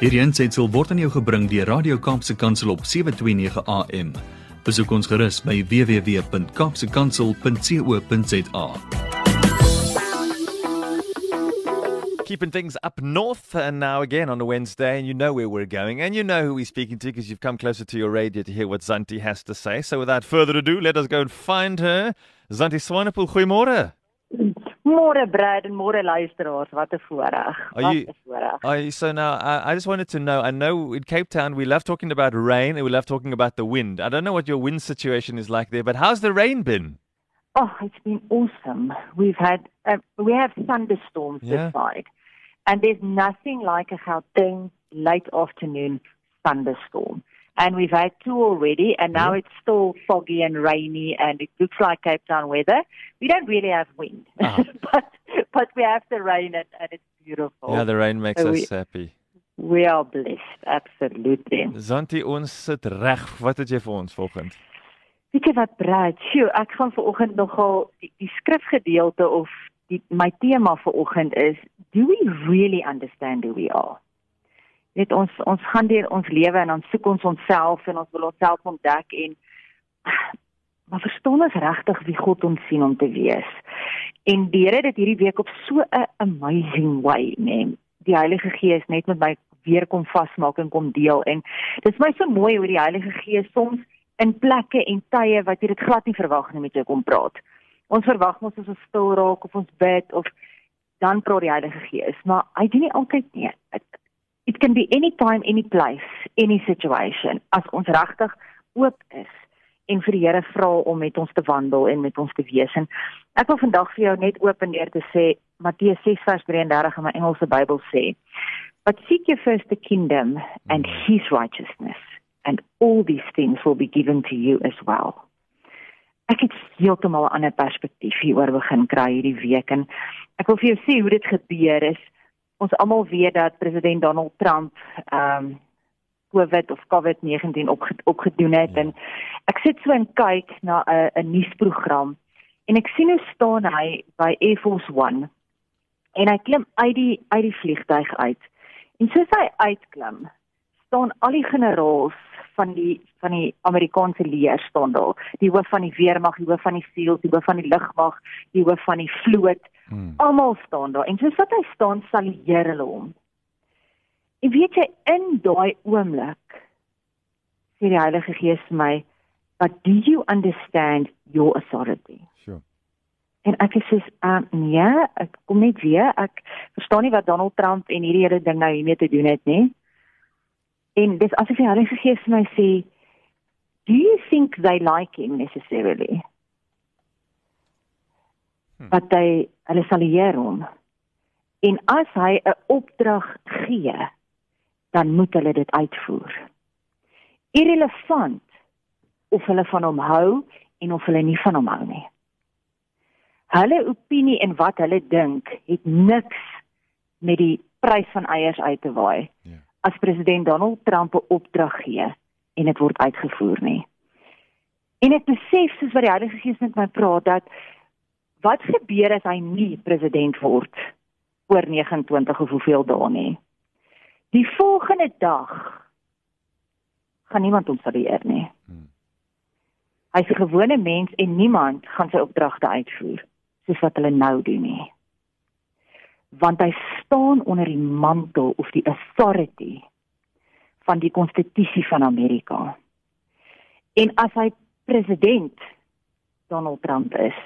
Hierdie aanseit word aan jou gebring deur Radio Kaapse Kansel op 7:29 AM. Besoek ons gerus by www.kapsekansel.co.za. keeping things up north and now again on a Wednesday, and you know where we're going, and you know who we're speaking to because you've come closer to your radio to hear what Zanti has to say. So without further ado, let us go and find her. Zanti Swanepoel, goeiemôre. Môre Brad en môre luisteraars, wat 'n voorreg. Wat 'n voorreg. Are you, so now, I, I just wanted to know. I know in Cape Town we love talking about rain and we love talking about the wind. I don't know what your wind situation is like there, but how's the rain been? Oh, it's been awesome. We've had uh, we have thunderstorms Yeah. this side. And there's nothing like a Gauteng late afternoon thunderstorm. And we've had two already and now it's still foggy and rainy and it looks like Cape Town weather. We don't really have wind. Ah. but but we have the rain and, and it's beautiful. Yeah, the rain makes so us we- happy. we are blessed, absolutely. Zanti, ons sit reg. Wat het jy vir ons volgende? Weet jy wat Brad? Sjoe, ek gaan vanoggend nogal die, die skrifgedeelte of die my tema vanoggend is do we really understand who we are? Net ons ons gaan deur ons lewe en dan soek ons onsself en ons wil onsself ontdek en maar verstaan ons regtig wie God ons sien om te wees? En die Here het dit hierdie week op so 'n amazing way, nee. Die Heilige Gees net met my weer kom vasmaak en kom deel en dit is my so mooi hoe die Heilige Gees soms in plekke en tye wat jy dit glad nie verwag nie met jou kom praat. Ons verwag mos ons stil raak of ons bid of dan praat die Heilige Gees, maar hy doen nie altyd nie. It, can be any time, any place, any situation as ons regtig oop is en vir die Here vra om met ons te wandel en met ons te wees. En ek wil vandag vir jou net oop en deur te sê Matteus 6 vers 33 in my Engelse Bybel sê, "But seek ye first the kingdom and his righteousness, and all these things will be given to you as well." Ek het heeltemal 'n ander perspektief hieroor begin kry hierdie week en ek wil vir jou sê hoe dit gebeur is. Ons almal weet dat president Donald Trump ehm um, COVID of COVID-19 opge opgedoen het Ja. en ek sit so en kyk na 'n 'n nuusprogram en ek sien hoe staan hy by Air Force 1 en hy klim uit die uit die vliegtyg uit. En soos hy uitklim, staan al die generaals van die van die Amerikaanse leer staan daar. Die hoof van die weermag, die hoof van die SEALs, die hoof van die lugmag, die hoof van die vloot, Hmm. almal staan daar. En soos wat hy staan, salueer hulle hom. En weet jy in daai oomblik sê die Heilige Gees vir my, "But do you understand your authority?" Sure. En ek soos, "Um nee, ek kom net weer. Ek verstaan nie wat Donald Trump en hierdie hele ding nou hiermee te doen het nie." En dis asof die Heilige Gees vir my sê, "Do you think they like him necessarily?" Hmm. But they hulle salueer hom. En as hy 'n opdrag gee, dan moet hulle dit uitvoer. Irrelevant of hulle van hom hou en of hulle nie van hom hou nie. Hulle opinie en wat hulle dink het niks met die prys van eiers uit te waai Ja. as president Donald Trump 'n opdrag gee en dit word uitgevoer nie. En ek besef soos wat die Heilige Gees met my praat dat wat gebeur as hy nie president word oor 29 of hoeveel dae nie. Die volgende dag gaan niemand hom salueer nie. Hmm. Hy's 'n gewone mens en niemand gaan sy opdragte uitvoer soos wat hulle nou doen nie. Want hy staan onder die mantel of die authority van die konstitusie van Amerika. En as hy president Donald Trump is,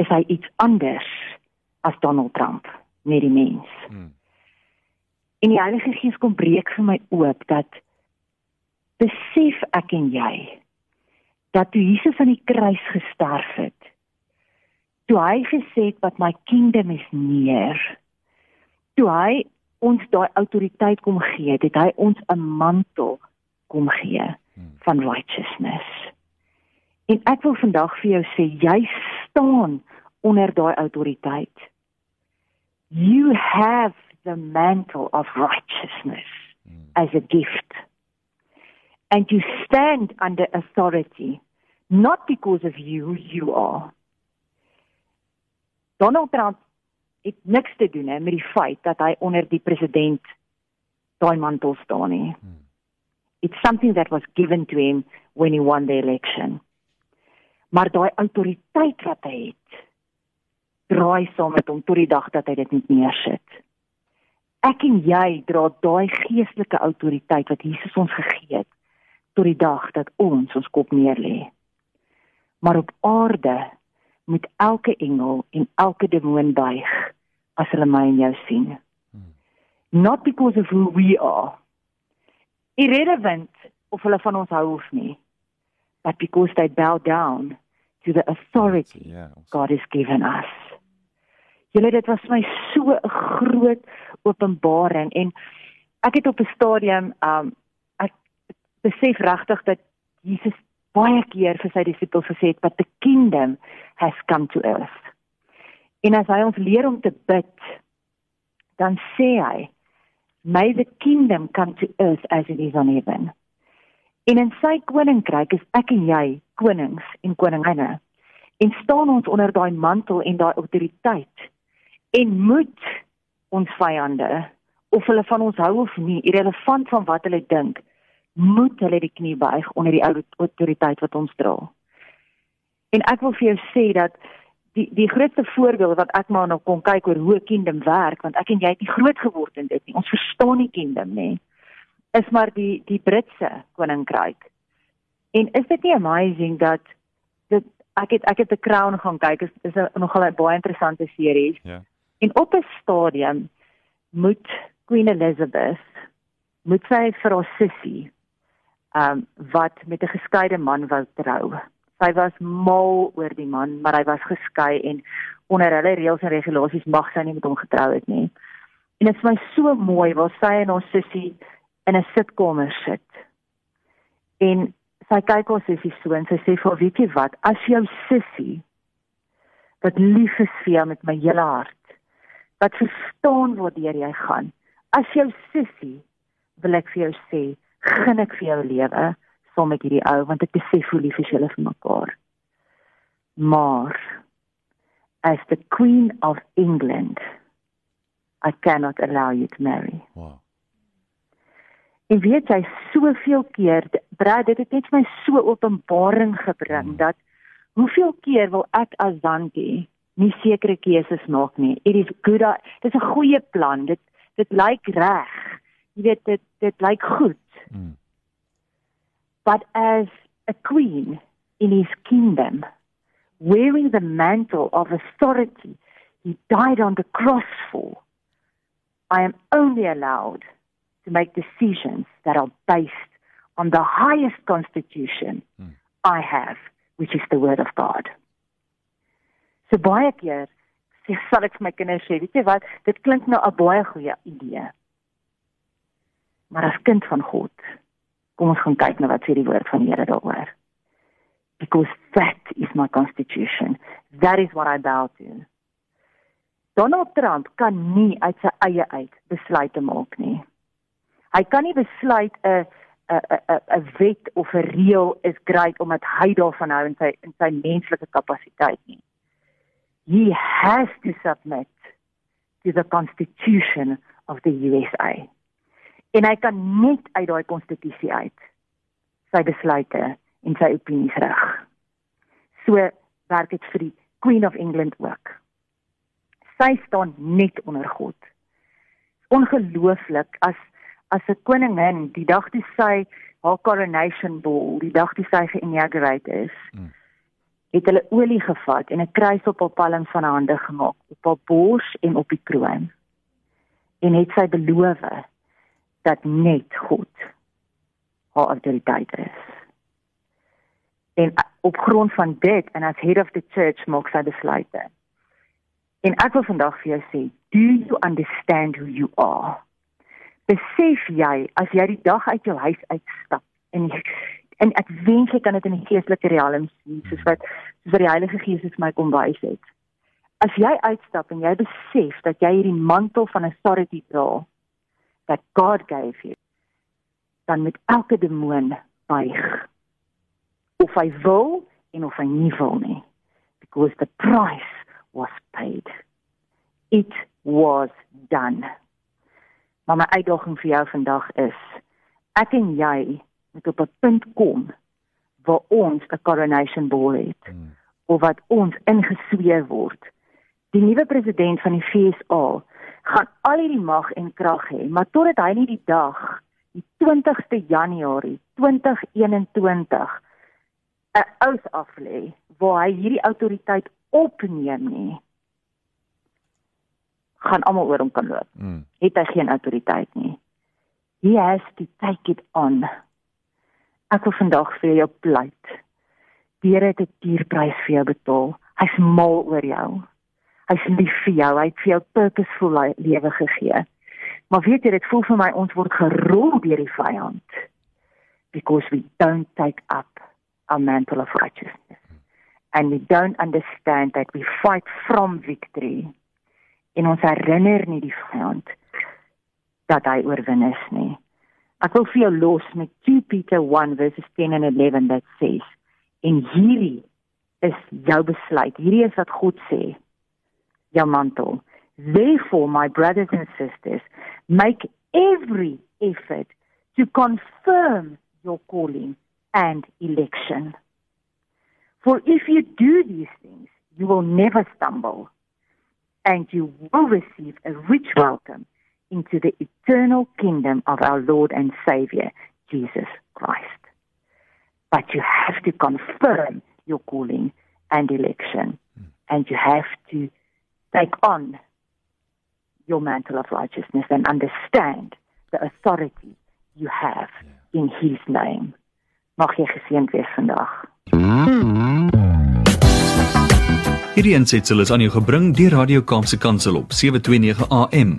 is hy iets anders as Donald Trump, nie die mens. Hmm. En die Heilige Gees kom breek vir my oop dat besef ek en jy dat toe Jesus aan die kruis gesterf het, toe hy gesê het wat my kingdom is neer, toe hy ons daai autoriteit kom gee, het, het hy ons 'n mantel kom gee Hmm. van righteousness. En ek wil vandag vir jou sê jy staan onder daai autoriteit. You have the mantle of righteousness Hmm. as a gift. And you stand under authority, not because of you you are. Donald Trump het niks te doen hè, met die feit dat hy onder die president daai mantel staan nie. It's something that was given to him when he won the election. Maar daai autoriteit wat hy het, draai saam met hom tot die dag dat hy dit nie neersit. Ek en jy dra daai geestelike autoriteit wat Jesus ons gegee het tot die dag dat ons ons kop neerlê. Maar op aarde moet elke engel en elke demoon buig as hulle my en jou sien. Not because of who we are. Irrelevant of hulle van ons hou of nie, but because they bow down to the authority Ja, ons God has given us. Julle dit was vir my so 'n groot openbaring en ek het op 'n stadium um ek besef regtig dat Jesus baie keer vir sy disippels gesê het wat the kingdom has come to earth. En as hy ons leer om te bid, dan sê hy may the kingdom come to earth as it is on heaven. En in sy koninkryk is ek en jy konings en koninginne en staan ons onder daai mantel en daai autoriteit en moet ons vyande of hulle van ons hou of nie irrelevant van wat hulle dink moet hulle die knie buig onder die autoriteit wat ons dra. En ek wil vir jou sê dat die die grootste voorbeeld wat ek maar nou kon kyk oor hoe kingdom werk want ek en jy het nie groot geword in dit nie. Ons verstaan nie kingdom nie. Is maar die die Britse koninkryk. En is dit nie amazing dat dit ek het ek het The Crown gaan kyk. Is is 'n nogal 'n baie interessante serie. Ja. En op 'n stadium moet Queen Elizabeth moet sy vir haar sussie um wat met 'n geskeide man wou trou. Sy was mal oor die man, maar hy was geskei en onder hulle reëls en regulasies mag sy nie met hom getrou het nie. En dit is my so mooi waar sy en haar sussie in 'n sitkamer sit. En sy kyk haar sussie so en sy sê vir haar, weet jy wat, as jou sussie wat lief is vir jou met my hele hart, wat verstaan waardeur jy gaan. As jou sussie wil ek vir jou sê, gun ek vir jou lewe saam met hierdie ou want ek besef hoe lief is julle vir mekaar. Maar as the queen of England I cannot allow you to marry. Wow. En weet jy, soveel keer, Brad, dit het net my so openbaring gebring Mm. dat hoeveel keer wil ek as Zanti nie sekere keuses maak nie. It is good. Dit is 'n goeie plan. Dit dit lyk reg. Jy weet dit dit lyk goed. Mm. But as a queen in his kingdom, wearing the mantle of authority he died on the cross for, I am only allowed to make decisions that are based on the highest constitution Hmm. I have, which is the word of God. So baie keer sê sal ek vir my kinders sê, weet jy wat, dit klink nou 'n baie goeie idee. Maar as kind van God, kom ons gaan kyk na wat sê die woord van die Here daaroor. Because that is my constitution. That is what I bow to. Donald Trump kan nie uit sy eie uit besluite maak nie. Hy kan nie besluit 'n 'n 'n 'n wet of 'n reël is great omdat hy daarvan hou in sy in sy menslike kapasiteit nie. He has to submit to the constitution of the USA. En hy kan net uit daai konstitusie uit sy besluite en sy opinies rig. So werk dit vir die Queen of England ook. Sy staan net onder God. Ongelooflik as as 'n koningin die dag toe sy haar coronation ball, die dag toe sy geinaugurate is, Mm. Het hulle olie gevat en 'n kruis op haar palm van haar hande gemaak, op haar bors en op die kroon. En het sy beloof dat net God haar autoriteit is. En op grond van dit en as head of the church maak sy besluite. En ek wil vandag vir jou sê, do you understand who you are? Besef jy as jy die dag uit jou huis uitstap en jy, en ek wens jy kan dit in die geestelike riem sien soos wat soos wat die Heilige Gees dit vir my kom wys het. As jy uitstap en jy besef dat jy hierdie mantel van authority dra that God gave you, dan met elke demoon buig. Of hy wil en of hy nie wil nie. Because the price was paid. It was done. Maar my uitdaging vir jou vandag is ek en jy moet op 'n punt kom waar ons 'n coronation ball het hmm. of wat ons ingesweer word. Die nuwe president van die FSA gaan al hierdie mag en krag hê, maar totdat hy nie die dag die 20ste Januarie 2021 'n oos aflê waar hy hierdie autoriteit opneem nie gaan almal oor hom kan loop. Mm. Het hy geen autoriteit nie. He has to take it on. Ek wil vandag vir jou pleit. Die Here het 'n dierprys vir jou betaal. Hy's mal oor jou. Hy's lief vir jou. Hy het vir jou purposeful lewe gegee. Maar weet jy, dit voel vir my ons word gerol deur die vyand because we don't take up our mantle of righteousness. And we don't understand that we fight from victory en ons herinner nie die vyand dat hy oorwin is nie. Ek wil vir jou los met 2 Peter 1 verses 10 and 11 that says en hierdie is jou besluit. Hierdie is wat God sê. Jou mantel. Therefore my brothers and sisters make every effort to confirm your calling and election. For if you do these things, you will never stumble and you will receive a rich welcome into the eternal kingdom of our Lord and Savior, Jesus Christ. But you have to confirm your calling and election, and you have to take on your mantle of righteousness and understand the authority you have in His name. Mag jy geseënd wees vandag. Hierdie aansetsel is aan jou gebring deur Radio Kaapse Kansel op 729 AM.